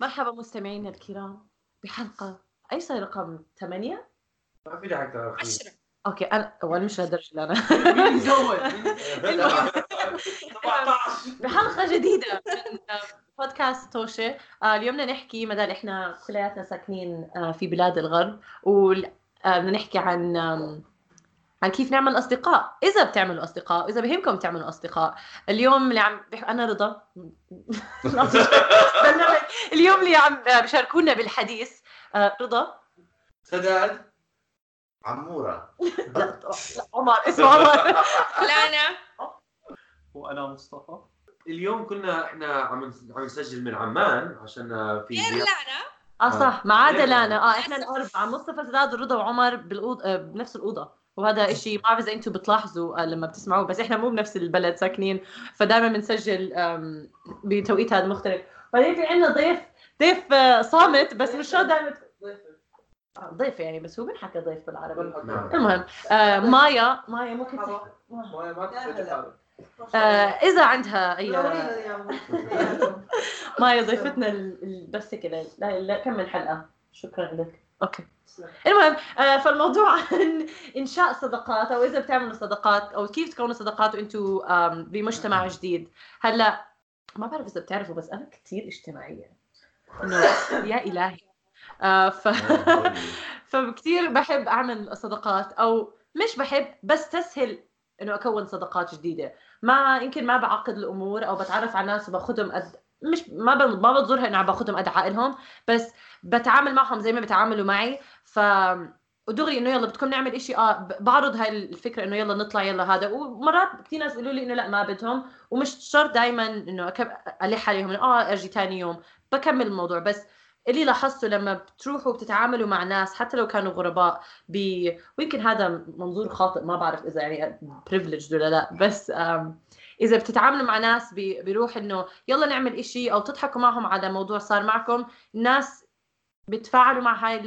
مرحبا مستمعينا الكرام بحلقة أي صار رقم ثمانية؟ ما في داعي تعرف عشرة أوكي أنا أول مش لهالدرجة اللي؟ المهم. بحلقة جديدة من بودكاست توشي آه، اليوم بدنا نحكي مدال إحنا كلياتنا ساكنين آه، في بلاد الغرب وبدنا نحكي عن عن كيف نعمل أصدقاء. إذا بتعملوا أصدقاء إذا بهمكم تعملوا أصدقاء. اليوم اللي عم بح... أنا رضا. اليوم اللي عم بشاركونا بالحديث آه، رضا. سداد. عمورة. لا لا، عمر اسمه عمر. لانا وأنا مصطفى. اليوم كنا إحنا عم عم نسجل من عمان عشان في غير لانا آه صح. ما عدا؟ لانا آه إحنا الأربعة مصطفى سداد ورضا وعمر بالأوض... آه، بنفس الأوضة. وهذا إشي ما بعرف إذا أنتم بتلاحظوا آه، لما بتسمعوه بس إحنا مو بنفس البلد ساكنين. فدائما بنسجل بتوقيت هذا مختلف. بعدين في عندنا ضيف ضيف آه، صامت بس مش شرط دائما آه، ضيف يعني بس هو بنحكى ضيف بالعربي. نعم. المهم آه مايا مايا ممكن تحكي آه إذا عندها أي مايا ضيفتنا بس لا كمل حلقة. شكرا لك. أوكي. المهم آه فالموضوع عن إنشاء صداقات أو إذا بتعملوا صداقات أو كيف تكونوا صداقات وأنتم بمجتمع جديد. هلأ ما بعرف إذا بتعرفوا بس أنا كثير اجتماعية. انه يا إلهي. آه ف فكتير بحب أعمل صداقات أو مش بحب بس تسهل إنه أكون صداقات جديدة. ما يمكن ما بعقد الأمور أو بتعرف على ناس وباخذهم مش ما. ما بتظهرها انه عم باخذهم قد عقلهم بس بتعامل معهم زي ما بتعاملوا معي ف ودغري إنه يلا بدكم نعمل إشي آه بعرض هاي الفكرة إنه يلا نطلع يلا هذا ومرات كثير ناس يقولوا لي إنه لا ما بدهم ومش شرط دائما إنه. ألح عليهم آه أرجي ثاني يوم بكمل الموضوع بس اللي لاحظته لما بتروحوا بتتعاملوا مع ناس حتى لو كانوا غرباء ب... ويمكن هذا منظور خاطئ ما بعرف إذا يعني privilege ولا لا بس آم، إذا بتتعاملوا مع ناس بروح إنه يلا نعمل إشي أو تضحكوا معهم على موضوع صار معكم الناس بتفاعلوا مع هاي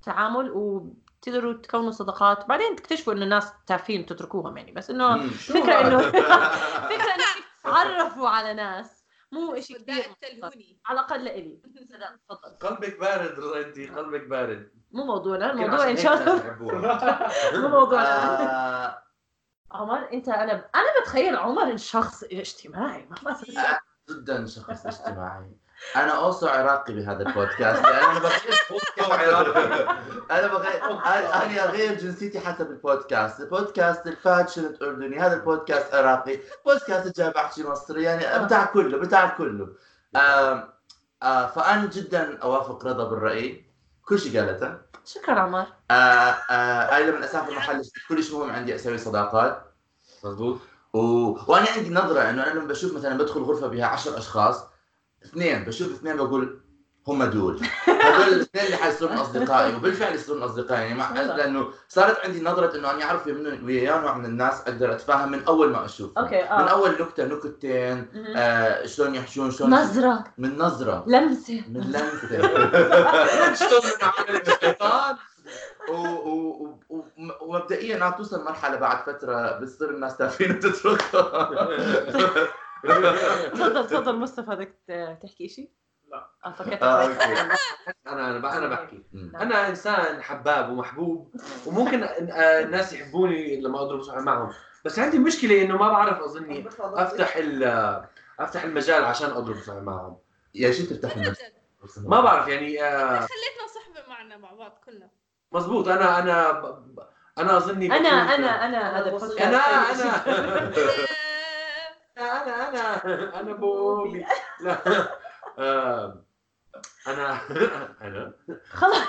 التعامل وبتقدروا تكونوا صداقات. بعدين تكتشفوا إنه الناس تافهين تتركوهم يعني بس إنه فكرة إنه فكرة إنه تعرفوا على ناس. مو إشي كثير على الأقل لإلي. تفضل. قلبك بارد انت قلبك بارد. مو موضوعنا الموضوع إن شاء الله. مو موضوعنا. آه، عمر انت أنا أنا بتخيل عمر شخص اجتماعي ما بعرف جدا شخص اجتماعي. أنا also عراقي بهذا البودكاست يعني أنا بغير أنا بغير أنا أغير جنسيتي حسب البودكاست. البودكاست ال fashion الاردني هذا البودكاست عراقي. بودكاست جاي بحكي مصري يعني بتاع كله بتاع كله. آم، آه، فأنا جدا أوافق رضا بالرأي. كل شيء قالته. شكرا عمر. آه، آه، أنا لما أسافر محل كلش مهم عندي أسوي صداقات. مزبوط و... وأنا عندي نظرة إنه أنا لما بشوف مثلا بدخل غرفة بها عشر أشخاص اثنين بشوف اثنين بقول هم دول. هدول الاثنين اللي حيصيرون أصدقائي وبالفعل يصيرون أصدقائي. يعني مع... لأنه صارت عندي نظرة إنه اني أعرف من ويا نوع من الناس أقدر أتفاهم من أول ما أشوف أوكي آه. من أول نكتة نكتتين. آه شلون يحشون شلون نظرة. من نظرة. لمسة. من لمسة. شلون الشيطان و- و- و- ومبدئيا عم توصل مرحلة بعد فترة بتصير الناس تافهين وتتركها تفضل تفضل مصطفى بدك ت- تحكي شيء؟ لا. آه فكرت آه، أوكي. أنا أنا ب- أنا بحكي مم. أنا إنسان حباب ومحبوب وممكن آه، الناس يحبوني لما اضرب صحبه معهم بس عندي مشكلة إنه ما بعرف أظني أفتح ال أفتح المجال عشان اضرب صحبه معهم يا شو تفتح المجال ما بعرف يعني آه، خليتنا صحبة معنا مع بعض كلنا مزبوط أنا أنا أنا أظني أنا أنا أنا هذا البودكاست أنا أنا أنا أنا أنا بوبي لا. آه، أنا أنا خلاص.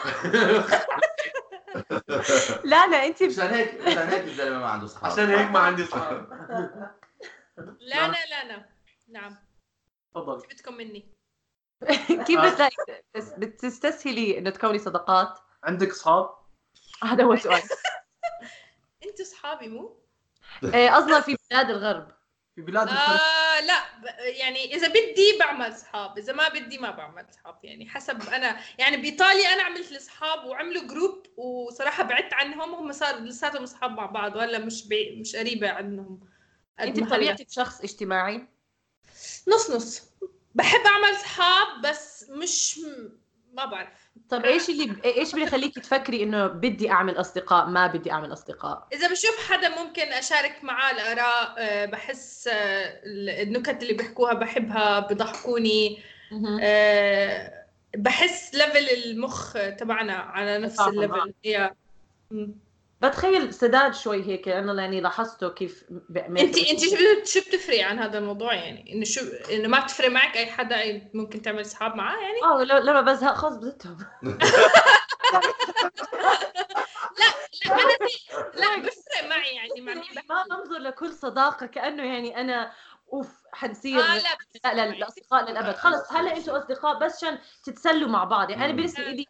لا لا أنت عشان هيك عشان هيك الزلمه ما عنده اصحاب عشان هيك ما عندي صحاب لانا لانا نعم. تفضل. شو بدكم مني؟ كيف بتستسهلي إنه تكوني صداقات؟ عندك اصحاب؟ هذا هو السؤال أنتوا صحابي مو؟ إيه، قصدنا في بلاد الغرب. في بلاد الخليج آه لا ب- يعني إذا بدي بعمل صحاب إذا ما بدي ما بعمل صحاب يعني حسب أنا يعني بإيطاليا أنا عملت لي صحاب وعملوا group وصراحة بعدت عنهم هم صار لساتهم صحاب مع بعض ولا مش بي مش قريبة عنهم. أنت. بطبيعتك شخص اجتماعي؟ نص نص. بحب أعمل صحاب بس مش ما بعرف. طيب إيش اللي إيش بيخليكي تفكري إنه بدي أعمل أصدقاء ما بدي أعمل أصدقاء؟ إذا بشوف حدا ممكن أشارك معاه الآراء آه، بحس آه، النكت اللي بيحكوها بحبها بضحكوني. آه، بحس level المخ تبعنا على نفس ال level. بتخيل سداد شوي هيك أنا يعني لاحظته كيف انت انت شو شو بتفرقي عن هذا الموضوع يعني إنه شو إنه ما بتفرق معك أي حدا ممكن تعمل إصحاب معاه يعني آه لما بزهق خلص بزتهم لا أنا زي- لا بيفرق معي يعني مع مين ما. بنظر لكل صداقة كأنه يعني أنا أوف حنصير آه لا لا لا. الاصدقاء للأبد خلص هلا أنتوا أصدقاء بس عشان تتسلوا مع بعض يعني أنا. بالنسبة لي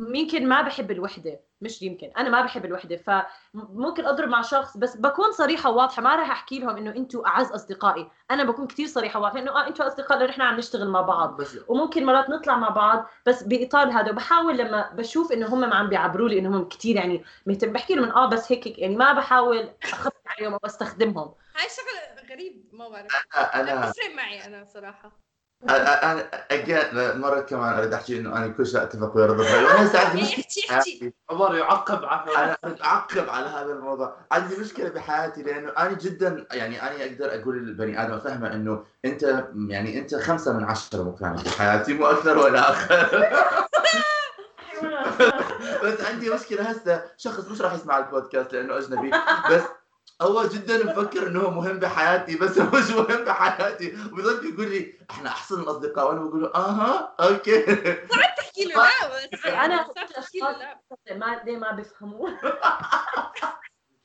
يمكن ما بحب الوحدة مش يمكن أنا ما بحب الوحدة فممكن أضرب مع شخص بس بكون صريحة وواضحة ما راح أحكي لهم إنه أنتوا أعز أصدقائي أنا بكون كثير صريحة وواضحة إنه آه أنتوا أصدقاء لأنه إحنا عم نشتغل مع بعض. بس وممكن مرات نطلع مع بعض بس بإطار هذا وبحاول لما بشوف إنه هم عم بيعبروا لي إنه هم كثير يعني مهتم بحكي لهم آه بس هيك هيك، يعني ما بحاول اخبط عليهم أو استخدمهم هاي شغلة غريب ما بعرف. أنا بتفرق معي أنا صراحة. أنا again مره كمان اريد احكي انه أنا كل شيء اتفق ويا رضا هسه عندي احكي احكي عمر يعقب عفوا أنا كنت اعقب على هذا الموضوع عندي مشكله بحياتي لأنه أنا جدا يعني أنا أقدر أقول للبني آدم افهمه انه انت يعني انت خمسة من عشرة مكانك في حياتي مو أكثر ولا أقل بس عندي مشكله هسه شخص مش راح يسمع البودكاست لأنه اجنبي بس هو جدا مفكر إنه هو مهم بحياتي بس هو مش مهم بحياتي. وبيضل يقول لي إحنا أحسن الأصدقاء. وأنا بقول له أها okay. تحكي له لا بس أنا صعب تحكي له لا. ما ليه ما بيفهموا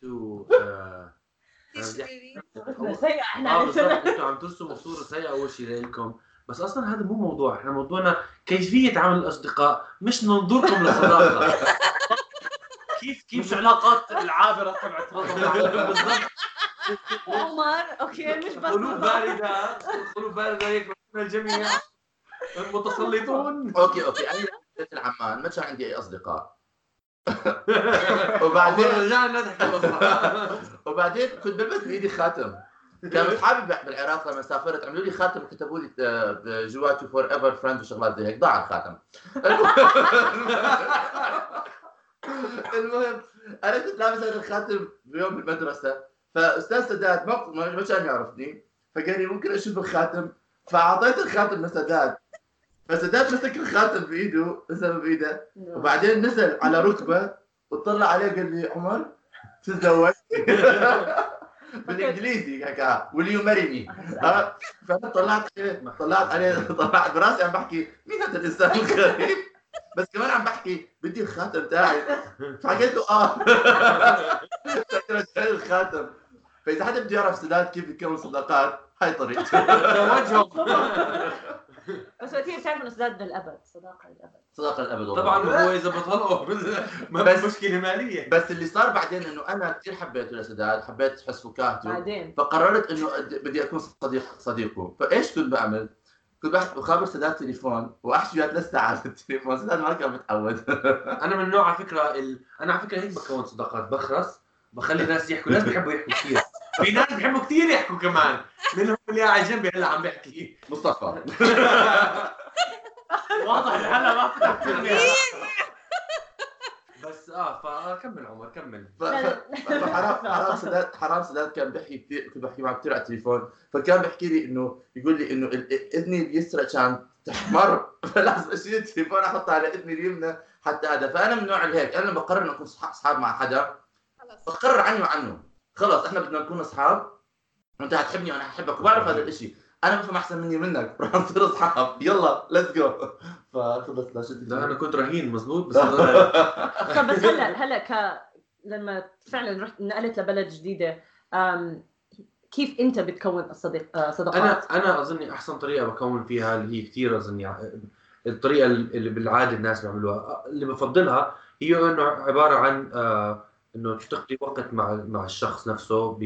أنتوا آه، عرفنا. إنتوا عم ترسموا صوره سيئة أول شيء لكم بس أصلا هذا مو موضوع إحنا موضوعنا كيفية عمل الأصدقاء مش منظوركم للصداقه كيف كيف مش علاقات العابرة تبعت رضا بالضبط. عمر أوكي مش بس قلوب بارده قلوب بارده هيك من الجميع. متسلطون أوكي أوكي أنا جيت العمان ما كان عندي أي أصدقاء. بعدين وبعدين رجعنا نضحك والله. وبعدين كنت بلبس بإيدي خاتم. كانوا اصحابي بالعراق لما سافرت عملوا لي خاتم كتبوا لي آه، جواته forever friend وشغلات زي هيك ضاع الخاتم. المهم أنا كنت لابس هذا الخاتم بيوم بالمدرسة فأستاذ سداد ما كان يعرفني فقال لي ممكن أشوف الخاتم فأعطيت الخاتم لسداد. فسداد مسك الخاتم بإيده نزل بإيده وبعدين نزل على ركبة وطلع عليه قال لي عمر تزوجت بالإنجليزي will you marry me? ها؟ فأنا طلعت عليه طلعت عليه طلعت براسي عم بحكي مين هذا الإنسان الغريب؟ بس كمان عم بحكي بدي الخاتم تاعي. فحكيت له آه. الخاتم. فإذا حدا بده يعرف سداد كيف يكون صداقات هاي طريقته. زوجهم بس وقتها بتعرف إنه سداد للابد صداقة للابد صداقة الابد والله. طبعا هو إذا بطلقوا ما بس- في مشكلة مالية. بس اللي صار بعدين إنه أنا كثير حبيته لسداد حبيت حس فكاهته. بعدين؟ فقررت إنه أد- بدي أكون صديق صديقه. فإيش كنت بعمل؟ كنت بحكي بخابر سداد تليفون واحكي وياه ثلاث ساعات في التليفون سداد ما كان متعود. أنا من نوع على فكرة ال... أنا على فكرة هيك بكون صداقات بخرس بخلي الناس يحكوا ناس بيحبوا يحكوا كثير في ناس بيحبوا كثير يحكوا كمان. منهم اللي قاعد جنبي هلا عم بيحكي. مصطفى. واضح هلا ما فتح كلمه بس آه فكمل عمر كمل. ف- فحرام حرام سداد حرام سداد كان بيحكي كثير كنت بحكي معه كثير على التليفون. فكان بيحكي لي إنه يقول لي إنه ال- إذني اليسرى كان تحمر. فلازم أشيل التليفون أحطه على إذني اليمنى حتى هذا. فأنا من اللي هيك أنا لما بقرر انه أكون صح- أصحاب مع حدا خلص بقرر عني وعنه. خلص إحنا بدنا نكون أصحاب. وانت هتحبني وأنا هحبك. وبعرف هذا الإشي. أنا بفهم أحسن مني منك. رح نصير اصحاب يلا let's go فخلص لا شد لا أنا كنت رهين مزبوط بس طب بس هلا هلا ك لما فعلا رحت نقلت لبلد جديدة أم... كيف أنت بتكون الصديق آه، أنا صداقات؟ أنا أظني أحسن طريقة بكون فيها اللي هي كثير أظني ع- الطريقة اللي بالعادة الناس بيعملوها اللي بفضلها هي إنه عبارة عن آه، إنه تقضي وقت مع مع الشخص نفسه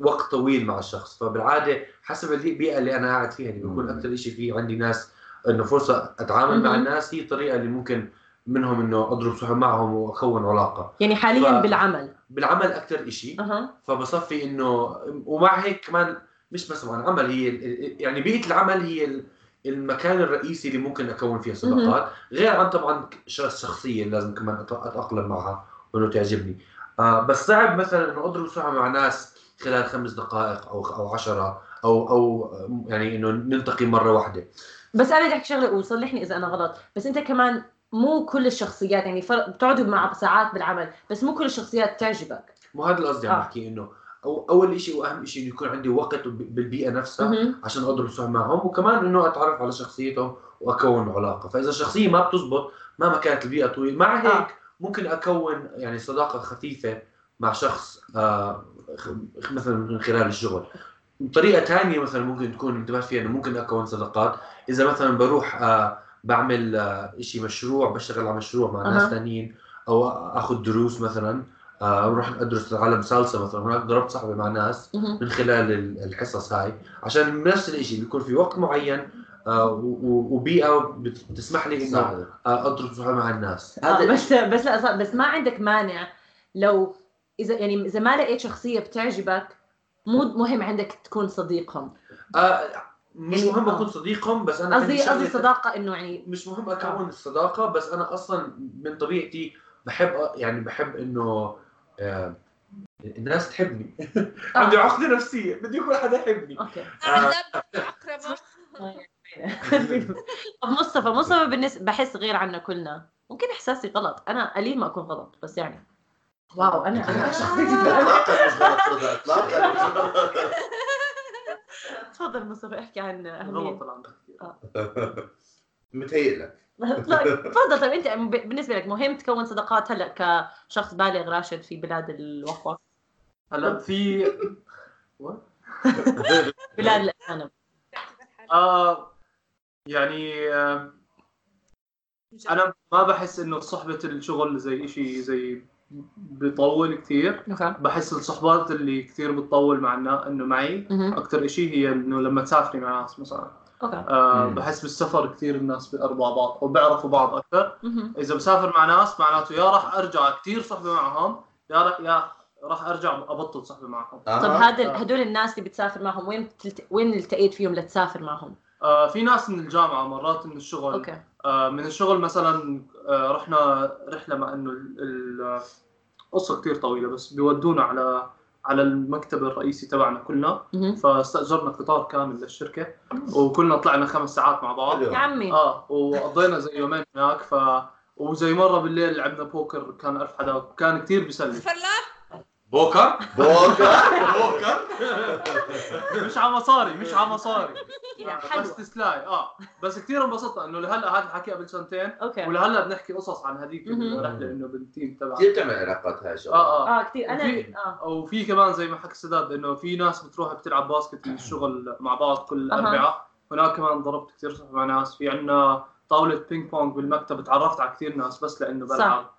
بوقت طويل مع الشخص. فبالعادة حسب البيئة اللي أنا قاعد فيها اللي بيكون مم. أكثر شيء في عندي ناس إنه فرصة أتعامل مع. الناس هي الطريقة اللي ممكن منهم إنه أضرب صحب معهم وأكون علاقة. يعني حاليا ف- بالعمل. بالعمل أكثر شيء أها. فبصفي إنه ومع هيك كمان مش بس مع العمل هي ال- يعني بيئة العمل هي ال- المكان الرئيسي اللي ممكن أكون فيه صداقات. غير عن طبعا الشخصيه اللي لازم كمان أتأقلم معها. وانه تعجبني آه بس صعب مثلا إنه أضرب صحبه مع ناس خلال خمس دقائق أو أو عشرة أو أو يعني إنه نلتقي مرة واحدة بس أنا بدي أحكي شغلة وصلحني إذا أنا غلط بس أنت كمان مو كل الشخصيات يعني فرق بتقعدوا مع ساعات بالعمل بس مو كل الشخصيات تعجبك مو هذا القصدي عم آه. بحكي إنه أو أول شيء وأهم شيء إنه يكون عندي وقت بالبيئة نفسها مهم. عشان أضرب صحبه معهم وكمان إنه أتعرف على شخصيتهم وأكون علاقة فإذا الشخصية ما بتزبط مهما كانت البيئة طويله مع هيك آه. ممكن أكون يعني صداقة خفيفة مع شخص آه مثلا من خلال الشغل طريقة ثانية مثلا ممكن تكون انتبهت فيها إنه ممكن أكون صداقات إذا مثلا بروح آه بعمل آه شيء مشروع بشتغل على مشروع مع ناس. ثانيين أو آخذ دروس مثلا آه بروح أدرس اتعلم سالسة مثلا هناك ضربت صحبه مع ناس. من خلال ال- الحصص هاي عشان نفس الشيء بيكون في وقت معين وبيئة بت- بتسمح لي صح. انه آه، اضرب صحبه مع الناس. آه هذا بس بس لا صح بس ما عندك مانع. لو اذا يعني إذا ما لقيت شخصية بتعجبك مو مهم عندك تكون صديقهم. آه، مش يعني- مهم آه. أكون صديقهم بس أنا قصدي قصدي صداقة إنه يعني مش مهم أكون الصداقة بس أنا أصلا من طبيعتي بحب يعني بحب إنه آه، الناس تحبني. آه. عندي عقده نفسيه بدي يكون حدا يحبني. أوكي. عقربة. طب مصطفى مصطفى بالنسبة بحس غير عنا كلنا ممكن احساسي غلط أنا قليل ما اكون غلط بس يعني واو أنا أنا شخصيتي. تفضل مصطفى احكي عن اهميه غلط متهيئ لك تفضل طيب انت بالنسبة لك مهم تكون صداقات هلا كشخص بالغ راشد في بلاد الوقوة هلا في بلاد الاجانب آه يعني آه أنا ما بحس إنه صحبة الشغل زي شيء زي بيطول كثير أوكي بحس الصحبات اللي كثير بتطول معنا إنه معي مهم. أكثر شيء هي إنه لما تسافري مع ناس مثلا أوكي آه مم. بحس بالسفر كثير الناس بيقربوا على بعض وبيعرفوا بعض أكثر مهم. إذا بسافر مع ناس معناته يا راح أرجع كثير صحبة معهم يا راح يا راح أرجع أبطل صحبة معهم آه. طب هذا. هدول الناس اللي بتسافر معهم وين بتلت... وين التقيت فيهم لتسافر معهم؟ آه في ناس من الجامعة مرات من الشغل. أوكي. آه، من الشغل مثلا آه، رحنا رحلة مع إنه ال- ال- قصة كثير طويلة بس بيودونا على على المكتب الرئيسي تبعنا كلنا. فاستأجرنا قطار كامل للشركة. وكلنا طلعنا خمس ساعات مع بعض. يا عمي. آه وقضينا زي يومين هناك. ف وزي مرة بالليل لعبنا بوكر كان ألف حدا كان كثير بيسلي. بوكر؟ بوكر بوكر. مش على مصاري مش على مصاري. بس حلو. تسلاية آه. بس كثير انبسطنا إنه لهلأ هذا الحكي قبل سنتين أوكي. ولهلأ بنحكي قصص عن هذيك. الرحله إنه بال team تبعنا كثير بتعمل علاقات هاي الشغله آه آه. آه كثير أنا آه. وفي كمان زي ما حكى سداد إنه في ناس بتروح بتلعب basket من الشغل مع بعض كل. اربعاء هناك كمان ضربت كثير صحبه مع ناس. في عندنا طاولة بينج بونج بالمكتب تعرفت على كثير ناس بس لإنه صح. بلعب.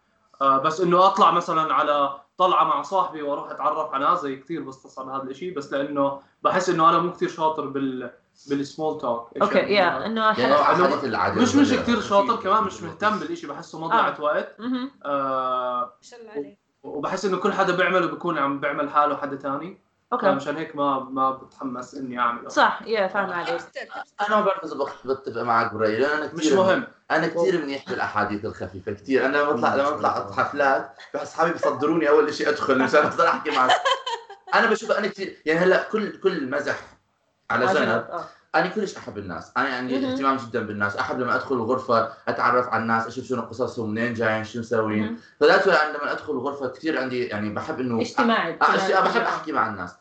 آه بس إنه أطلع مثلا على طلعة مع صاحبي وأروح أتعرف على ناس زي كثير بستصعب هذا الشيء بس لأنه بحس إنه أنا مو كثير شاطر بال بال small talk أوكي يا إنه يعني الحديث العادي مش مش كثير شاطر كمان مش مهتم بالشيء بحسه مضيعة وقت. آه ما شاء الله عليك. وبحس إنه كل حدا بيعمله بيكون عم بيعمل حاله حدا تاني. أوكي. مشان هيك ما ما بتحمس إني أعمله. صح يا فاهم عليك. أنا ما بعرف اذا بتفق معك برأيي. لأن أنا مش كثير مهم. أنا كثير منيح بالأحاديث الخفيفة. كثير أنا لما بطلع لما بطلع حفلات بحس أصحابي بصدروني أول شيء أدخل مشان أقدر أحكي معك. أنا بشوف أنا كثير يعني هلأ كل كل مزح على جنب آه. أنا كلش أحب الناس أنا عندي مهم. اهتمام جدا بالناس أحب لما أدخل الغرفة أتعرف على الناس أشوف شنو قصصهم منين جايين شو مسوين مهم. فذات لما أدخل الغرفة كثير عندي يعني بحب إنه اجتماعي أشياء اجتماعي. بحب أحكي مع الناس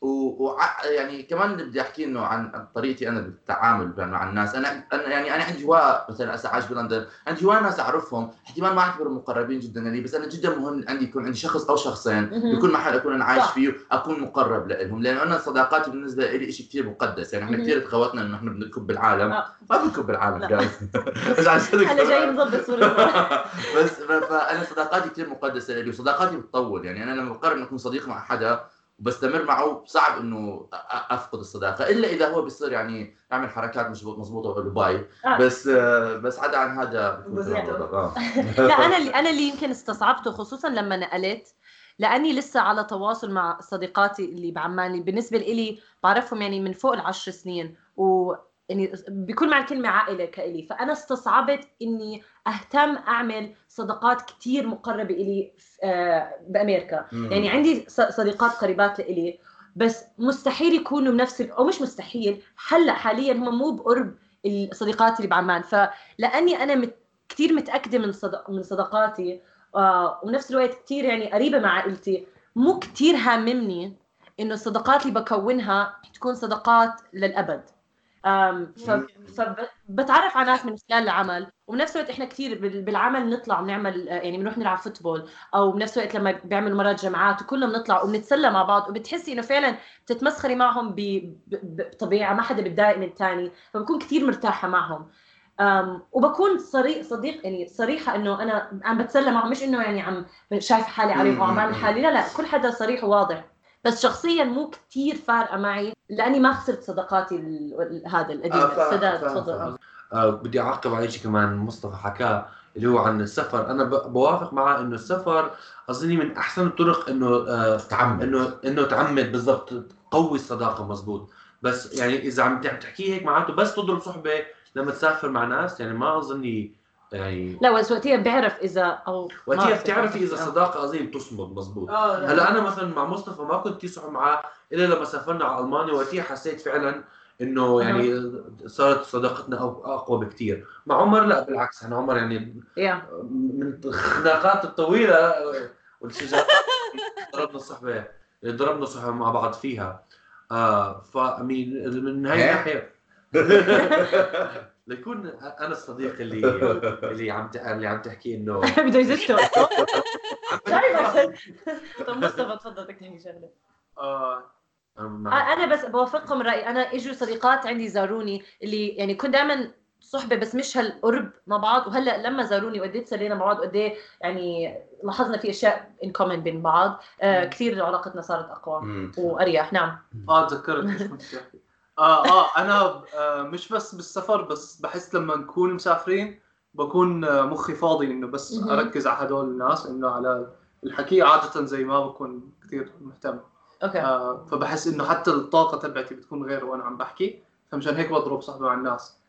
و... و... يعني كمان بدي أحكي إنه عن طريقتي أنا بالتعامل مع الناس أنا أنا يعني أنا عندي هواء مثلا هسه عايش بلندن عندي هواء ناس أعرفهم احتمال ما أعتبرهم مقربين جدا لي بس أنا جدا مهم عندي يكون عندي شخص أو شخصين. بكل محل أكون أنا عايش. فيه اكون مقرب لهم لأنه أنا صداقاتي بالنسبة لي شيء كثير مقدس يعني إحنا. كثير تخوتنا إنه إحنا بنكب العالم آه. ما بنكب العالم لا. جايز بس عشان جاي نظبط صورة بس فأنا صداقاتي كثير مقدسة لي وصداقاتي بتطول يعني أنا لما بقرر إني أكون صديق مع حدا وبستمر معه صعب إنه أفقد الصداقة إلا إذا هو بيصير يعني يعمل حركات مش مضبوطه ويقول له باي آه. بس آه، بس عدا عن هذا يعني-. آه. لا أنا اللي أنا اللي يمكن استصعبته خصوصا لما نقلت لأني لسه على تواصل مع صديقاتي اللي بعمان اللي بالنسبة لي بعرفهم يعني من فوق العشر سنين يعني بكل معنى الكلمة عائله كإلي. فأنا استصعبت إني أهتم أعمل صداقات كتير مقربة إلي آه، بأمريكا. مم. يعني عندي صديقات قريبات لإلي بس مستحيل يكونوا بنفس أو مش مستحيل هلأ حاليا هم مو بقرب الصديقات اللي بعمان. فلاني أنا مت كثير متأكدة من صدق من صداقاتي آه وبنفس الوقت كثير يعني قريبة مع عائلتي. مو كثير هاممني إنه الصداقات اللي بكونها تكون صداقات ف- فبتعرف على ناس من خلال العمل وبنفس الوقت إحنا كثير بال- بالعمل نطلع بنعمل آه، يعني بنروح نلعب فوتبول أو بنفس الوقت لما بيعملوا مرات جمعات وكلنا بنطلع وبنتسلى مع بعض وبتحسي إنه فعلا بتتمسخري معهم بطبيعة ما حدا بتضايق من الثاني فبكون كثير مرتاحة معهم. أم وبكون صريح صديق يعني صريحة إنه أنا عم بتسلى معهم مش إنه يعني عم شايفة حالي عليهم وعم بعمل حالي لا لا كل حدا صريح وواضح. بس شخصيا مو كثير فارقة معي لأني ما خسرت صداقاتي هذا القديمه آه، فاهم- سداد فاهم- تفضل. آه بدي أعقب على شيء كمان مصطفى حكاه اللي هو عن السفر أنا بوافق معه إنه السفر أظني من أحسن الطرق إنه آه تعمد. إنه إنه تعمد بالضبط تقوي الصداقة مزبوط بس يعني إذا عم عم تحكي هيك معناته بس تضرب صحبة لما تسافر مع ناس يعني ما أظني يعني لا بس وقتها بيعرف اذا أو وقتها. بتعرفي إذا آه. الصداقه اظني بتصمد مزبوط آه، لا. هلأ أنا مثلا مع مصطفى ما كنت كثير صحب معاه إلا لما سافرنا على ألمانيا وقتها حسيت فعلا إنه يعني صارت صداقتنا أقوى بكثير مع عمر لا بالعكس أنا عمر يعني من الخناقات الطويلة والشجارات ضربنا الصحبه ضربنا صحبه مع بعض فيها آه فمن من هاي؟ الناحية ليكون أنا الصديق اللي اللي عم ت- اللي عم تحكي انه بده يزته طب مصطفى تفضل بدك تحكي شغلة. آه، مع- أنا بس بوافقكم رأيي. أنا إجوا صديقات عندي زاروني اللي يعني كنت دائما صحبة بس مش هالقرب مع بعض. وهلأ لما زاروني وقد إيه تسلينا مع بعض وقد إيه يعني لاحظنا في أشياء ان كومن بين بعض. آه كثير علاقتنا صارت أقوى. وأريح. نعم. آه تذكرت. آه آه أنا آه مش بس بالسفر بس بحس لما نكون مسافرين بكون آه مخي فاضي إنه بس. أركز على هدول الناس إنه على الحكي. عادة زي ما بكون كثير مهتم. أوكي. آه فبحس إنه حتى الطاقة تبعتي بتكون غير وأنا عم بحكي. فمشان هيك بضرب صحبه مع الناس.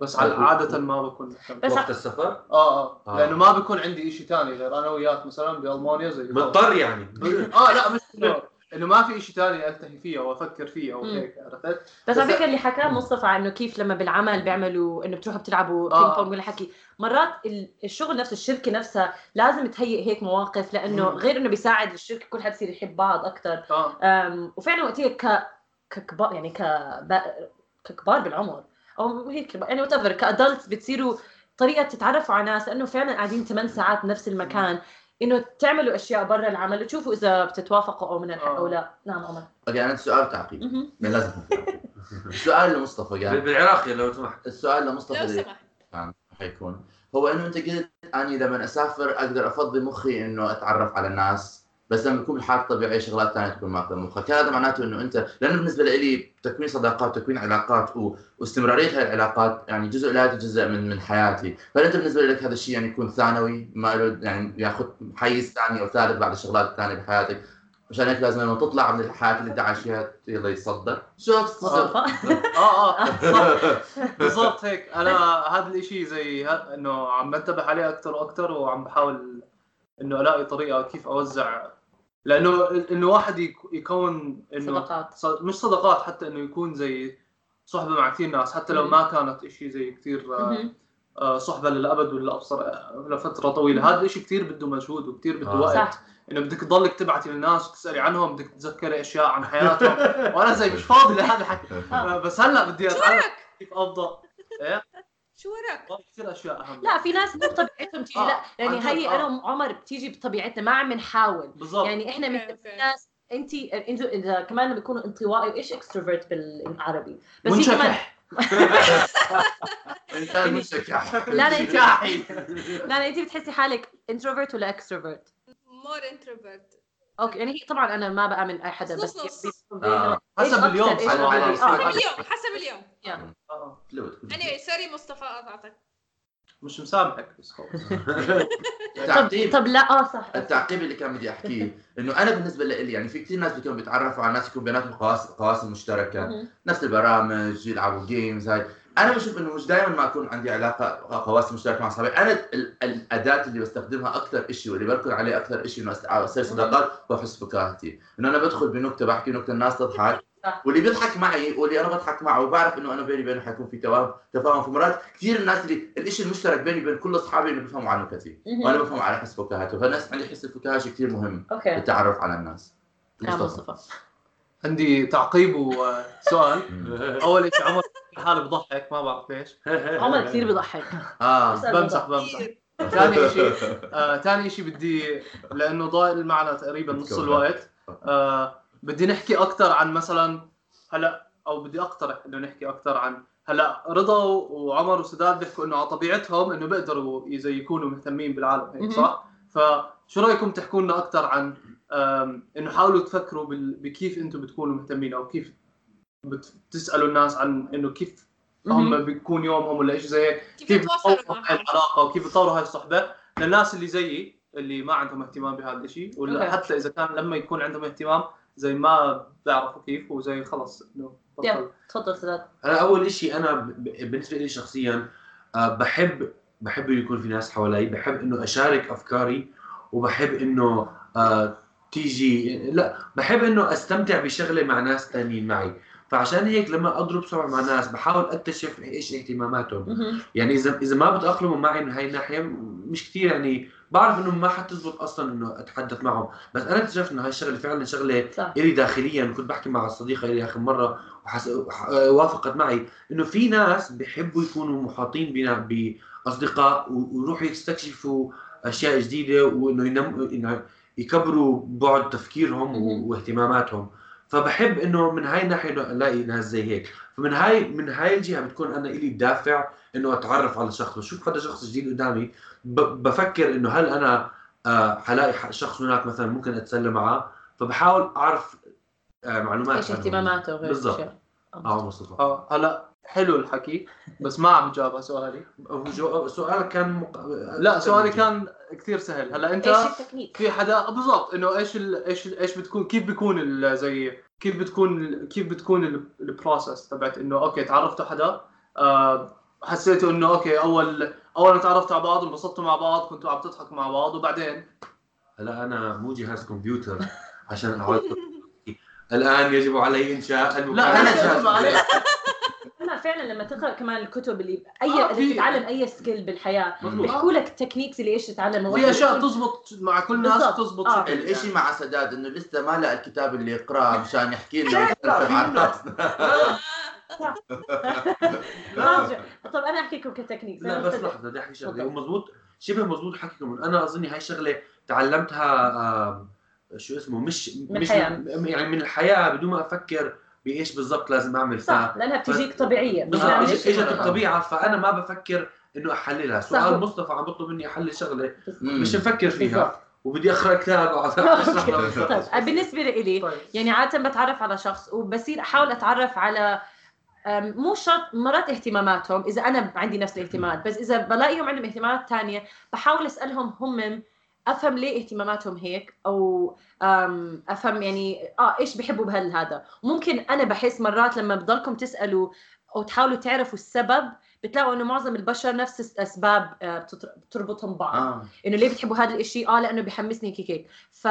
بس على عادة ما بكون مهتم. بس وقت السفر؟ آه آه. آه. لأنه ما بكون عندي شيء ثاني غير أنا وياك مثلا بألمانيا زي مضطر يعني. آه لا مش إنه ما في شيء ثاني ألتهي فيه أو أفكر فيه أو. هيك عرفت؟ بس على فكرة اللي حكاه مصطفى عنه كيف لما بالعمل بيعملوا إنه بتروحوا بتلعبوا آه. بينج بونج ولا حكي مرات ال- الشغل نفسه الشركة نفسها لازم تهيئ هيك مواقف لإنه مم. غير إنه بيساعد الشركة كل حد يصير يحب بعض أكثر أم، وفعلا وقتها ك ككبار يعني ك ككبار بالعمر أو هيك يعني whatever ك adults بتصيروا طريقة تتعرفوا على ناس لإنه فعلا قاعدين 8 ساعات بنفس المكان إنه تعملوا أشياء برا العمل وتشوفوا إذا بتتوافقوا أو من الحق أو. لا نعم عمر. أوكي أنا سؤال تعقيب. لازم. السؤال لمصطفى قال بالعراقي لو سمحت السؤال لمصطفى لو سمحت. كان حيكون. هو إنه أنت قلت أني لما أسافر أقدر أفضي مخي إنه أتعرف على الناس بس لما بكون بالحالة الطبيعية شغلات ثانية تكون ماخذة مخك، هذا معناته إنه أنت لأنه بالنسبة لي تكوين صداقات وتكوين علاقات و... واستمرارية هاي العلاقات يعني جزء لا جزء من من حياتي، فهل أنت بالنسبة لك هذا الشيء يعني يكون ثانوي؟ ما له يعني ياخذ حيز ثاني أو ثالث بعد الشغلات الثانية بحياتك؟ عشان هيك لازم لما تطلع من الحياة اللي أنت عايش فيها يلا يتصدر. شوف آه آه. بالضبط هيك. أنا هذا الإشي زي إنه عم بنتبه عليه أكثر وأكثر وعم بحاول إنه ألاقي طريقة كيف أوزع لأنه إنه واحد يك- يكون إنه صداقات. ص- مش صداقات حتى إنه يكون زي صحبة مع كثير ناس حتى لو. ما كانت إشي زي كثير آه،. آه، صحبة للأبد ولا ابصر آه، لفترة طويلة. هذا الاشي كثير بده مجهود وكثير بده آه. وقت. صح. إنه بدك تضلك تبعتي للناس وتسالي عنهم بدك تتذكري أشياء عن حياتهم. وأنا زي مش فاضي لهذا الحكي. بس هلأ بدي اتعلم؟ كيف أفضل؟ إيه؟ شو وراك؟ والله كثير أشياء أهم لا في ناس مو بطبيعتهم تيجي. آه، لا يعني هي آه. أنا وعمر بتيجي بطبيعتنا ما عم نحاول. بالضبط. يعني إحنا أوكي، مثل أوكي. ناس انت أنتوا إذا كمان بيكونوا انطوائي وإيش extrovert بالعربي؟ بس في كمان إنسان منشكح. لا لا انت. لا لا انت بتحسي حالك introvert ولا extrovert more introvert أوكي يعني هي طبعا أنا ما بآمن اي حدا بس بينه آه. إيش حسب اليوم. آه. حسب اليوم حسب اليوم. آه، fluid أني sorry مصطفى قطعتك مش مسامحك بس خلص طب تعقيب طب لا آه صح. التعقيب اللي كان بدي أحكيه إنه أنا بالنسبة لي يعني في كثير ناس بيكونوا بيتعرفوا على ناس يكون بيناتهم قواسم قواسم مشتركة. نفس البرامج يلعبوا games هاي. أنا بشوف إنه مش دائما ما اكون عندي علاقة قواسم مشتركه مع أصحابي. أنا ال- الأداة اللي بستخدمها أكثر شيء واللي بركز عليه أكثر شيء إنه اصير صداقات هو حس فكاهتي. إنه أنا بدخل بنكتة بحكي نكتة الناس تضحك. صح. واللي بيضحك معي واللي أنا بضحك معه وبعرف إنه أنا بيني وبينه حيكون في تفاهم تفاهم في مرات. كثير الناس اللي الشيء المشترك بيني وبين كل أصحابي إنه بيفهموا عن نكتي. وأنا بفهم على حس فكاهته. فالناس عندي حس الفكاهة شيء كثير مهم. أوكي. التعرف على الناس. مصطفى. عندي تعقيب وسؤال. أول شيء عمر حاله بضحك ما بعرف ليش عمر كثير بيضحك آه بمزح. بمزح كثير. ثاني شيء آه، ثاني شيء بدي لأنه ضايل المعنى تقريبا نص الوقت آه بدي نحكي أكثر عن مثلا هلأ أو بدي أقترح إنه نحكي أكثر عن هلأ رضا وعمر وسداد بيحكوا إنه على طبيعتهم إنه بيقدروا زي يكونوا مهتمين بالعالم هيك. صح؟ فشو رأيكم تحكوا لنا أكثر عن إنه حاولوا تفكروا بال- بكيف أنتم بتكونوا مهتمين أو كيف بتسالوا الناس عن إنه كيف هم بيكون يومهم ولا شيء زي هيك كيف بتطوروا هاي العلاقه وكيف بتطوروا هاي الصحبه للناس اللي زيي اللي ما عندهم اهتمام بهذا الشيء ولا أوكي. حتى إذا كان لما يكون عندهم اهتمام زي ما بيعرفوا كيف وزي خلص إنه تفضل سداد أنا أول شيء أنا بالنسبة لي شخصيا آه، بحب بحب يكون في ناس حوالي بحب إنه أشارك أفكاري وبحب إنه آه، تيجي لا بحب إنه أستمتع بشغلة مع ناس ثانيين معي. فعشان هيك لما أضرب صور مع ناس بحاول أكتشف إيش اهتماماتهم. يعني اذا إذا ما بتأقلموا معي من هاي الناحية مش كثير يعني. بعرف إنه ما حتزبط أصلا إنه أتحدث معهم. بس أنا اكتشفت إنه هاي الشغلة فعلا شغلة صح. إلي داخليا. كنت بحكي مع صديقة إلي آخر مرة وحس... وح- وافقت معي إنه في ناس بيحبوا يكونوا محاطين بنا بأصدقاء ويروحوا يستكشفوا أشياء جديدة وإنه ينم... يكبروا بعد تفكيرهم. واهتماماتهم. فبحب إنه من هاي الناحيه إنه ألاقي ناس زي هيك فمن هاي من هاي الجهة بتكون أنا إلي دافع إنه أتعرف على شخص بشوف حدا شخص جديد قدامي. بفكر إنه هل أنا آه حلاقي شخص هناك مثلا ممكن اتسلى معه فبحاول أعرف آه معلومات إيش. اهتماماته وغير بالضبط. آه مصطفى آه هلا حلو الحكي بس ما عم على سؤالي هو. سؤالك كان مق... لا سؤالي كان كثير سهل هلأ أنت إيش التكنيك؟ في حدا بالضبط إنه إيش ال... إيش ال... إيش بتكون كيف بيكون ال... زي كيف بتكون ال... كيف بتكون ال- ال process تبعت إنه أوكي تعرفتوا حدا آه حسيتوا إنه أوكي أول أول ما تعرفتوا على بعض انبسطتوا مع بعض كنتوا عم تضحكوا مع بعض وبعدين هلأ أنا مو جهاز كمبيوتر عشان أعرف الآن يجب علي إنشاء لا، جاهز عليه. لا فعلا لما تقرأ كمان الكتب اللي اي آه، تتعلم أي skill بالحياة مظبوط. بيحكوا لك techniques اللي إيش تتعلم في أشياء تزبط مع كل الناس بالضبط. تزبط آه. يعني. مع سداد إنه لسه ما لقى الكتاب اللي يقرأه مشان يحكي لنا راجع طب أنا أحكي لكم ك techniques لا بس لحظة بدي احكي شغلة تفضل. ومضبوط شبه مضبوط حكيكم أنا اظني هاي الشغلة تعلمتها شو اسمه مش من مش. من يعني من الحياة بدون ما أفكر بإيش بالضبط لازم أعمل صح لأنها بتجيك طبيعيه بالضبط اجت الطبيعة فأنا ما بفكر إنه أحللها. صح. سؤال مصطفى عم بطلب مني أحلل شغلة. مش مفكر فيها. وبدي أقرأ كتاب. طيب بالنسبة لي طيب. يعني عادة بتعرف على شخص وبصير أحاول أتعرف على مو شرط مرات اهتماماتهم. إذا أنا عندي نفس الاهتمامات بس إذا بلاقيهم عندهم اهتمامات تانية بحاول أسألهم هم أفهم ليه اهتماماتهم هيك أو أفهم يعني آه إيش بحبوا بهالهذا ممكن أنا بحس مرات لما بضلكم تسألوا أو تحاولوا تعرفوا السبب بتلاقوا إنه معظم البشر نفس الأسباب آه، بتربطهم ببعض آه. إنه ليه بتحبوا هذا الإشي؟ آه لأنه بحمسني هيك هيك. ف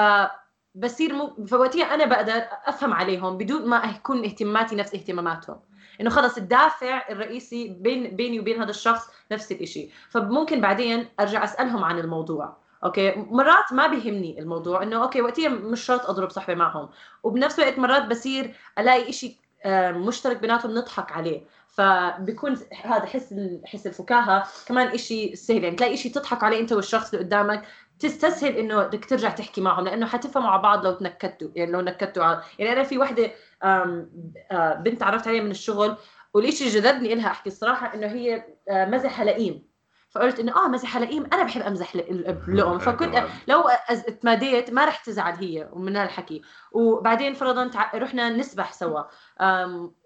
بصير مو... فوقتها أنا بقدر أفهم عليهم بدون ما يكون اهتماماتي نفس اهتماماتهم. إنه خلص الدافع الرئيسي بين بيني وبين هذا الشخص نفس الإشي. فممكن بعدين أرجع أسألهم عن الموضوع. Okay؟ مرات ما بيهمني الموضوع إنه okay وقتها مش شرط أضرب صحبه معهم. وبنفس الوقت مرات بصير ألاقي آه، مشترك بيناتهم نضحك عليه. فبيكون هذا حس حس الفكاهة. كمان إشي سهل يعني تلاقي إشي تضحك عليه أنت والشخص اللي قدامك تستسهل إنه بدك ترجع تحكي معهم لأنه حتفهموا على بعض لو تنكدتوا يعني لو نكدتوا على يعني أنا في وحدة بنت عرفت عليها من الشغل والإشي جذبني إلها أحكي الصراحة إنه هي آه، مزح لئيم. فقلت إنه آه مزح لئيم أنا بحب أمزح ل- لؤم فكنت لو أز- اتماديت ما رح تزعل هي من هالحكي. وبعدين فرضا رحنا نسبح سوا.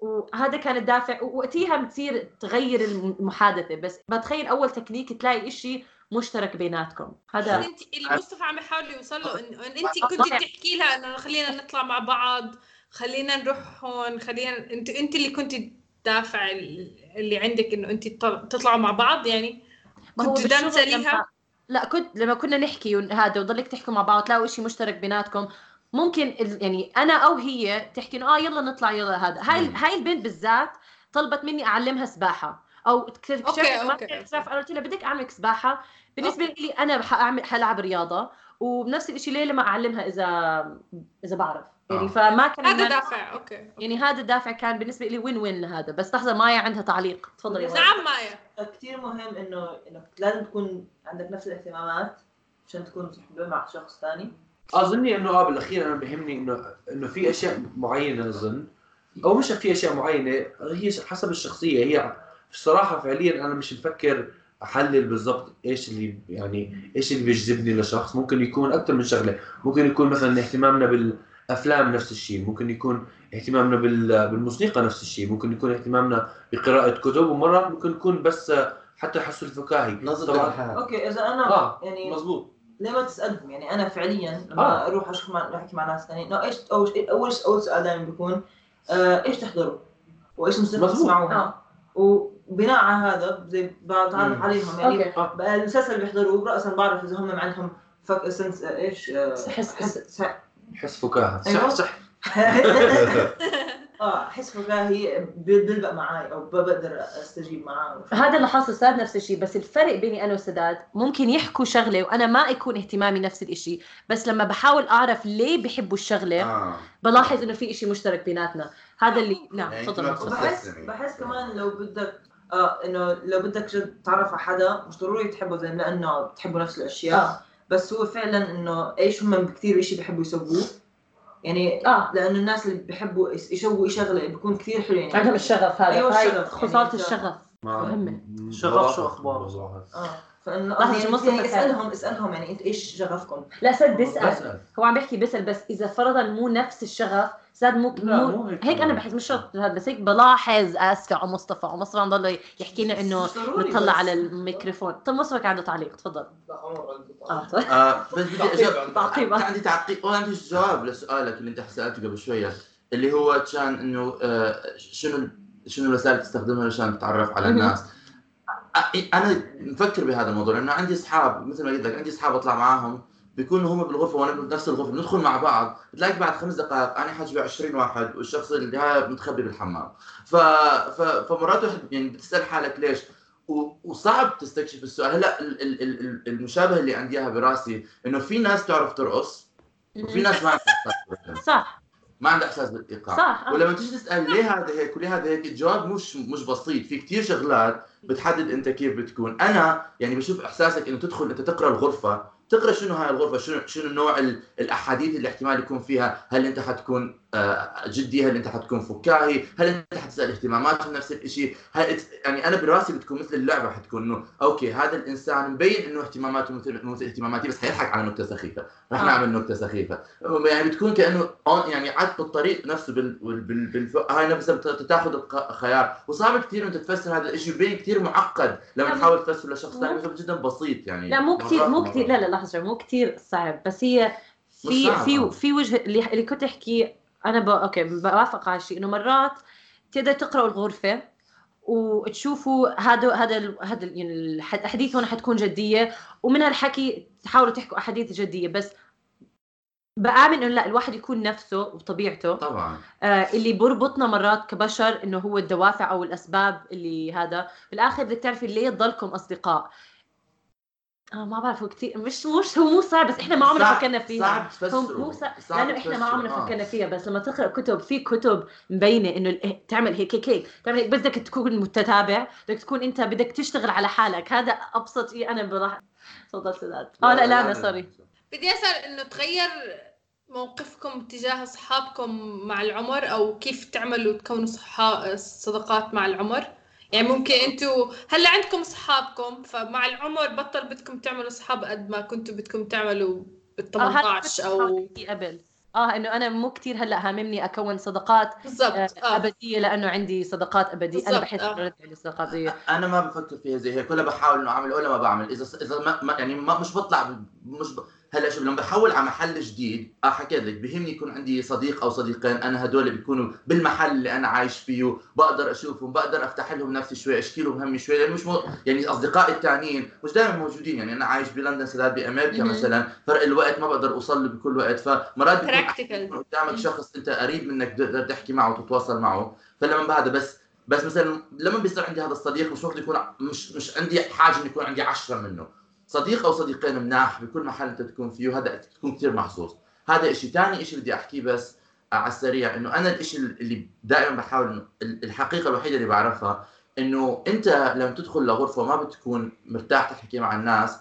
وهذا كان الدافع. ووقتها بتصير تغير المحادثة. بس بتخيل أول تكنيك تلاقي إشي مشترك بيناتكم. هذا انت اللي مصطفى عم يحاول يوصل له انه إن انت كنت تحكي لها إنه خلينا نطلع مع بعض خلينا نروح هون خلينا انت أنت اللي كنت الدافع اللي عندك إنه انت تطلعوا مع بعض؟ يعني ما هو كنتوا دام لما لا كنت لما كنا نحكي هذا وضلك تحكوا مع بعض تلاقوا شيء مشترك بيناتكم. ممكن ال- يعني أنا أو هي تحكي إنه آه يلا نطلع يلا هذا. هاي مم. هاي البنت بالذات طلبت مني أعلمها سباحة. أو اكتشفت okay، ما okay. بتعرف قلت لها بدك اعلمك سباحة؟ بالنسبة لي أنا حاعمل حلعب رياضة وبنفس الشيء ليه لما أعلمها اذا إذا بعرف. يعني آه. فما كان هذا دافع أوكي يعني هذا الدافع كان بالنسبة لي وين وين لهذا بس لحظة مايا عندها تعليق. تفضلي يا مايا. نعم مايا. كثير مهم إنه انك لازم تكون عندك نفس الاهتمامات عشان تكون محبوب مع شخص ثاني. اظني إنه آه بالأخير أنا بيهمني إنه إنه في أشياء معينة أظن أو مش في أشياء معينة هي حسب الشخصية هي الصراحه فعليا أنا مش مفكر أحلل بالضبط إيش اللي يعني إيش اللي بيجذبني لشخص. ممكن يكون أكثر من شغلة ممكن يكون مثلا اهتمامنا بالافلام نفس الشيء ممكن يكون اهتمامنا بال- بالموسيقى نفس الشيء ممكن يكون اهتمامنا بقراءة كتب ومرات ممكن يكون بس حتى حسه الفكاهي نظرة طبعا الحياة أوكي إذا أنا آه يعني مزبوط ليه ما تسالهم يعني أنا فعليا لما آه. أروح أشوف مع أحكي مع ناس ثانيين إيش أول شيء أول أول سؤال دائما بيكون آه إيش تحضروا؟ وإيش مظبوط. تسمعوها؟ وبناء على هذا زي بتعرف. عليهم يعني بقى المسلسل اللي بيحضروه راسا بعرف إذا هم عندهم فك سنس إيش آه، حس- حس- حس فكاهة. أيوة. صح صح. آه أحس فكاهي بيلبق معي أو بقدر أستجيب معاه هذا اللي حاصل ساد نفس الشيء بس الفرق بيني أنا وسداد ممكن يحكوا شغلة وأنا ما يكون اهتمامي نفس الشيء بس لما بحاول أعرف ليه بحبوا الشغلة آه. بلاحظ إنه في شيء مشترك بيناتنا. هذا اللي نعم يعني تفضل. بحس. بحس كمان لو بدك آه إنه لو بدك جد تتعرف على حدا مش ضروري تحبه زي لأنه بتحبوا نفس الأشياء. آه. بس هو فعلا إنه إيش هم كثير شيء بيحبوا يسووه. يعني آه. لأنه الناس اللي بيحبوا يس- يسووا شغلة بيكون كثير حلو يعني. عندهم الشغف هذا. أيوة هاي الشغف، خساره يعني الشغف. مهمة. شغف شو أخباره؟ آه. فانه يعني, يعني؟ اسألهم اسألهم يعني إنت إيش شغفكم؟ لا سد بيسأل بسأل. هو عم بيحكي بيسأل بس إذا فرضا مو نفس الشغف ساد مو, لا، مو مو هيك. هيك أنا بحس مش شرط هذا بس هيك بلاحظ اسفه على مصطفى ومصطفى عم ضل يحكي لنا إنه نطلع بس. على الميكروفون طب مصطفى كان عنده تعليق تفضل آه طيب. آه بس بدي أجاوب تعقيب. عندي تعقيب وعندي جواب لسؤالك اللي أنت سألته قبل شوية اللي هو كان إنه آه شنو شنو الوسائل اللي تستخدمها عشان تتعرف على. الناس آه، أنا مفكر بهذا الموضوع لأنه عندي أصحاب مثل ما قلت لك عندي أصحاب أطلع معاهم بيكونوا هم بالغرفة وأنا بنفس الغرفة ندخل مع بعض بتلاقي بعد خمس دقائق أنا حاجبي 20 واحد والشخص اللي هاي متخبي بالحمام. ف... ف... فمرات واحد يعني بتسأل حالك ليش؟ و... وصعب تستكشف السؤال. هلأ ال... ال... ال... المشابه اللي عندي إياها براسي إنه في ناس تعرف ترقص وفي ناس ما احساس بالرقص. صح. ما عندها إحساس بالإيقاع. صح آه. ولما تيجي تسأل ليه هذا هيك وليه هذا هيك الجواب مش مش بسيط. في كتير شغلات بتحدد أنت كيف بتكون. أنا يعني بشوف إحساسك إنه تدخل أنت تقرأ الغرفة. تقرأ شنو هاي الغرفة؟ شنو شنو نوع ال- الأحاديث اللي احتمال يكون فيها؟ هل أنت حتكون جدي هل أنت حتكون فكاهي؟ هل أنت حتسأل اهتماماتهم نفس الشيء هل يعني أنا براسي بتكون مثل اللعبة حتكون إنه أوكي هذا الإنسان مبين إنه اهتماماته مثل مثل اهتماماتي بس حيضحك على نكتة سخيفة. رح آه. نعمل نكتة سخيفة. يعني بتكون كأنه يعني عاد بالطريق نفسه بال... بال... بال... هاي نفسها بت- تاخذ الخيار وصعب كثير انت تفسر هذا الشيء بين كثير معقد. لما لا، تحاول تفسر لشخص ثاني جدا بسيط يعني. لا مو كثير مو. كثير لا لا لحظة مو كثير صعب بس هي في في آه. في وجه اللي, اللي كنت احكي أنا ب... أوكي بوافق على الشيء إنه مرات تقدر تقراوا الغرفة وتشوفوا هذا هذا هذا يعني الأحاديث هون حتكون جدية ومن هالحكي تحاولوا تحكوا أحاديث جدية. بس بآمن إنه لا الواحد يكون نفسه وطبيعته طبعا. آه، اللي بربطنا مرات كبشر إنه هو الدوافع أو الأسباب اللي هذا. بالآخر بدك تعرفي ليه تضلكم أصدقاء. آه ما بعرف هو كثير مش مش هو مو صعب بس إحنا ما عمرنا فكرنا فيها. صعب تفسره هو مو صعب لأنه إحنا ما عمرنا آه. فكرنا فيها. بس لما تقرأ كتب في كتب مبينة إنه ال- تعمل هيك هيك هيك. تعمل هيك بدك تكون متتابع بدك تكون أنت بدك تشتغل على حالك. هذا أبسط شيء أنا بلاحظ تفضل سداد آه لا لا أنا سوري بدي أسأل إنه تغير موقفكم تجاه أصحابكم مع العمر أو كيف تعملوا تكونوا صحا... صداقات مع العمر؟ يعني ممكن أنتوا هلا عندكم اصحابكم فمع العمر بطل بدكم تعملوا اصحاب قد ما كنتوا بدكم تعملوا بال آه، هذا 18 أو قبل. آه إنه أنا مو كثير هلا هاممني أكون صداقات آه، بالضبط آه أبدية لأنه عندي صداقات أبدية. أنا بحس آه. عندي صداقات ابديه أنا ما بفكر فيها زي هيك ولا بحاول إنه أعمل ولا ما بعمل. إذا إذا ما يعني ما مش بطلع مش ب... هلا شوف لما بحول على محل جديد آه حكيت لك بهمني يكون عندي صديق أو صديقين أنا هدول بيكونوا بالمحل اللي أنا عايش فيه بقدر أشوفهم بقدر أفتح لهم نفسي شوي أشكي لهم همي شوي لأنه مش مو... يعني أصدقائي الثانيين مش دائما موجودين يعني أنا عايش بلندن سداد بأمريكا. مثلا فرق الوقت ما بقدر أوصل له بكل وقت فمرات بيكون قدامك شخص أنت قريب منك تقدر تحكي معه وتتواصل معه فلما هذا بس بس مثلا لما بيصير عندي هذا الصديق مش يكون مش مش عندي حاجة إنه يكون عندي عشرة منه. صديق أو صديقين مناح بكل محل أنت تكون فيه هذا تكون كثير محظوظ هذا شيء ثاني شيء بدي أحكيه بس على السريع إنه أنا الشيء اللي دائما بحاول الحقيقة الوحيدة اللي بعرفها إنه أنت لما تدخل لغرفة وما بتكون مرتاح تحكي مع الناس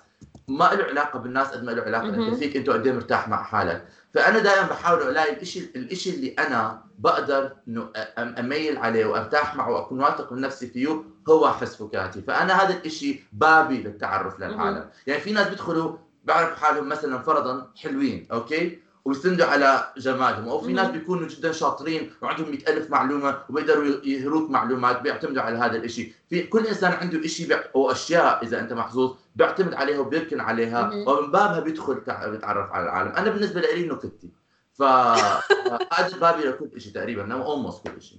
ما له علاقة بالناس قد ما له علاقة. أنت فيك أنت قد إيه مرتاح مع حالك فأنا دائما بحاول ألاقي الشيء الشيء اللي أنا بقدر إنه أميل عليه وأرتاح معه وأكون واثق من نفسي فيه هو حس فكاهتي. فأنا هذا الشيء بابي للتعرف للعالم. يعني في ناس بيدخلوا بيعرفوا حالهم مثلا فرضا حلوين أوكي؟ ويستندوا على جمالهم أو في ناس. بيكونوا جدا شاطرين وعندهم مئة ألف معلومة وبيقدروا يهروك معلومات بيعتمدوا على هذا الشيء في كل إنسان عنده شيء. أو أشياء إذا أنت محظوظ بيعتمد عليها وبيركن عليها. ومن بابها بيدخل تع- بيتعرف على العالم. أنا بالنسبة لي نكتتي فهذا بابي لكل شيء تقريبا. أنا اولموست كل شيء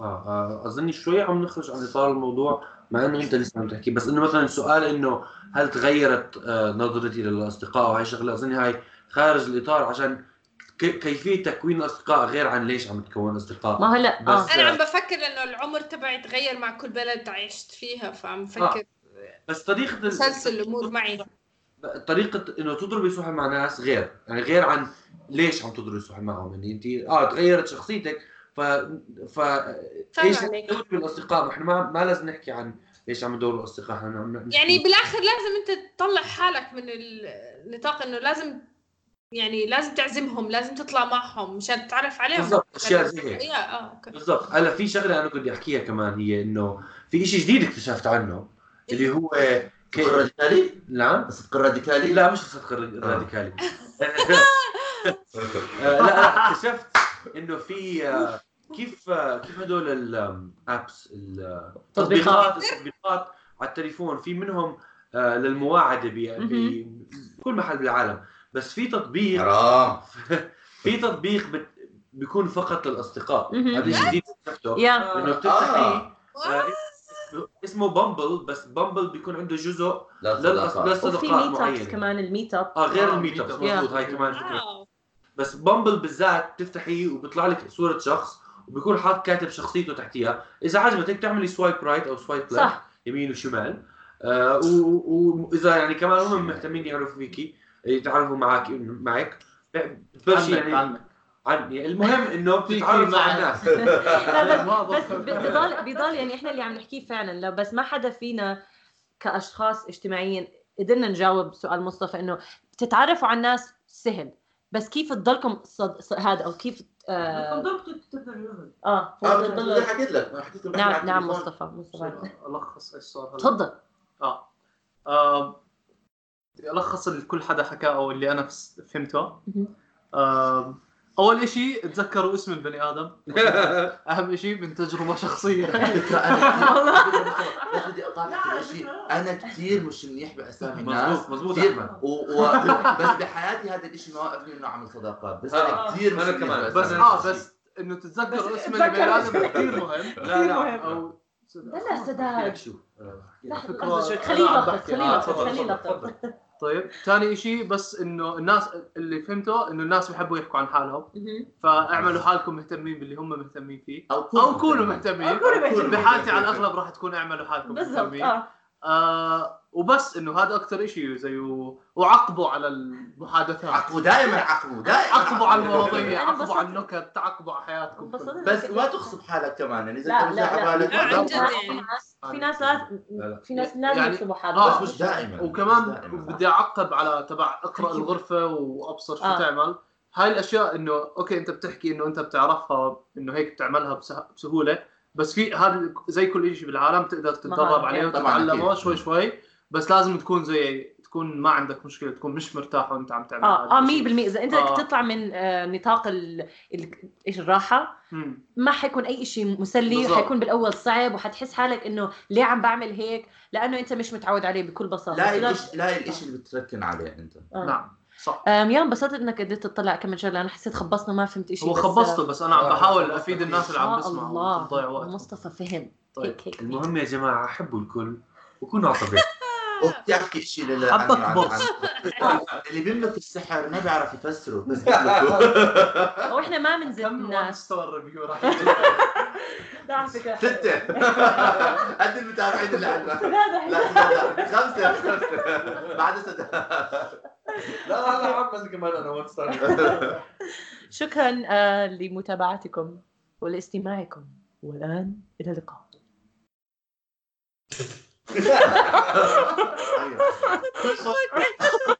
آه آه، آه، اظني شوي عم نخرج عن إطار الموضوع مع إنه أنت لسه عم تحكي. بس إنه مثلا سؤال إنه هل تغيرت آه، نظرتي للأصدقاء؟ وهي شغلة اظني هاي خارج الإطار عشان ك- كيفية تكوين الأصدقاء غير عن ليش عم تكون أصدقاء. ما هلا بس- أنا عم بفكر إنه العمر تبعي تغير مع كل بلد عشت فيها فعم بفكر بس طريقة مسلسل الأمور معي. طريقة إنه تضربي صح مع ناس غير يعني غير عن ليش عم تضربي صح معهم. يعني انت آه تغيرت شخصيتك ف ف إيش بالأصدقاء؟ ما إحنا ما, ما لازم نحكي عن ليش عم ندور الأصدقاء. يعني بالآخر لازم أنت تطلع حالك من النطاق إنه لازم يعني لازم تعزمهم لازم تطلع معهم مشان تتعرف عليهم. بالضبط، أشياء زي هيك. يا آه أوكي. بالضبط. هلا في شغلة أنا كنت أحكيها كمان هي إنه في شيء جديد اكتشفت عنه اللي هو كي... الراديكالي؟ نعم. الصدق الراديكالي؟ لا مش الصدق الر- الراديكالي. آه، لا لا اكتشفت إنه في آه، كيف آه، كيف هدول الابس التطبيقات التطبيقات على التليفون. في منهم آه، للمواعدة بكل محل بالعالم. بس في تطبيق حرام في تطبيق بت... بيكون فقط للأصدقاء. هذا الجديد اكتشفته يا. إنه بتفتحيه آه. آه، اسمه Bumble بس Bumble بيكون عنده جزء أصدقاء. وفي للصداقات meet ups معينه كمان ال meet up آه غير آه، ال meet up. مضبوط هاي كمان فكره. بس Bumble بالذات بتفتحيه وبيطلع لك صورة شخص وبيكون حاط كاتب شخصيته تحتيها. إذا عجبتك تعملي swipe right أو swipe left صح. يمين وشمال. آه وإذا يعني كمان هم مهتمين يعرفوا فيكي. يتعرفوا معك معك. بتبلشي يعني عنك عن يعني المهم إنه فيكي بتتعرفوا مع- الناس. لا بس. بضل بضل يعني إحنا اللي عم نحكيه فعلا. لو بس ما حدا فينا كأشخاص اجتماعيين قدرنا نجاوب سؤال مصطفى إنه تتعرفوا على الناس سهل. بس كيف تضلكم صد... صد... هذا أو كيف آه, آه. آه بدي حكيت لك حكيت لك. نعم نعم. مصطفى مصطفى. ألخص إيش صار؟ تفضل. آه. آه، ألخص اللي كل حدا حكاه أو اللي أنا فهمته. آه، أول شيء تذكروا اسم البني آدم. أهم شيء من تجربة شخصية. بس بدي اقاطعك في شيء. أنا كثير مش منيح بأسامي الناس. مزبوط مزبوط كثير أحمد. و... و... بس بحياتي هذا الشيء ما وقفني انه اعمل صداقات. بس أنا آه، كثير مش أنا منيح بس. آه بس إنه تتذكر بس اسم البني آدم كثير مهم. لا لا أو لا خليه عم يلخص بحكي. خليه آه، طيب ثاني شيء بس إنه الناس اللي فهمته إنه الناس بيحبوا يحكوا عن حالهم. فاعملوا حالكم مهتمين باللي هم مهتمين فيه. أو كونوا مهتمين. أو كونوا مهتمين. بحالتي على الأغلب راح تكون أعملوا حالكم مهتمين. آه. آه وبس إنه هذا أكثر شيء زي و... وعقبوا على المحادثات عقبوا دائما عقبوا دائما عقبوا على المواضيع عقبوا. على النكت عقبوا على حياتكم. بس ما تغصب حالك كمان يعني إذا انت لا مش عن في. ناس في ناس لازم لا، لا. في ناس لازم يكتبوا آه، حالهم بس مش دائما وكمان. بدي أعقب على تبع اقرأ الغرفة وأبصر شو آه. تعمل هاي الأشياء إنه أوكي أنت بتحكي إنه أنت بتعرفها إنه هيك بتعملها بسه- بسهولة بس في هذا زي كل شيء بالعالم تقدر تتدرب. عليه وتتعلمه. شوي شوي بس لازم تكون زي تكون ما عندك مشكلة تكون مش مرتاح وانت عم تعمل آه آه هذا الشيء. 100% إذا أنت آه. بدك تطلع من آه نطاق ال... ال... إيش الراحة مم. ما حيكون أي شيء مسلي بالضبط. وحيكون بالأول صعب وحتحس حالك إنه ليه عم بعمل هيك؟ لأنه أنت مش متعود عليه بكل بساطة. لا الإشي لا الشيء اللي بتركن عليه أنت. آه. نعم صح. أم يا انبسطت إنك قدرت تطلع كم شغلة. أنا حسيت خبصنا ما فهمت شيء هو خبصته بس أنا عم بحاول أفيد الناس اللي عم ما بسمع الله. مصطفى فهم. طيب. هيك هيك. المهم يا جماعة حبوا الكل وكونوا على احكي شيء لل حبك. عن- اللي بيملك السحر ما بيعرف يفسره. بس وإحنا ما بنزت كم وان ناس ستار ريفيو راح لا ستة. قد المتابعين اللي عندنا. لا لا لا. خمسة خمسة. بعد ستة. لا لا عمل كمان أنا وان ستار شكرا آه، لمتابعتكم ولاستماعكم. والآن إلى اللقاء. yeah. like,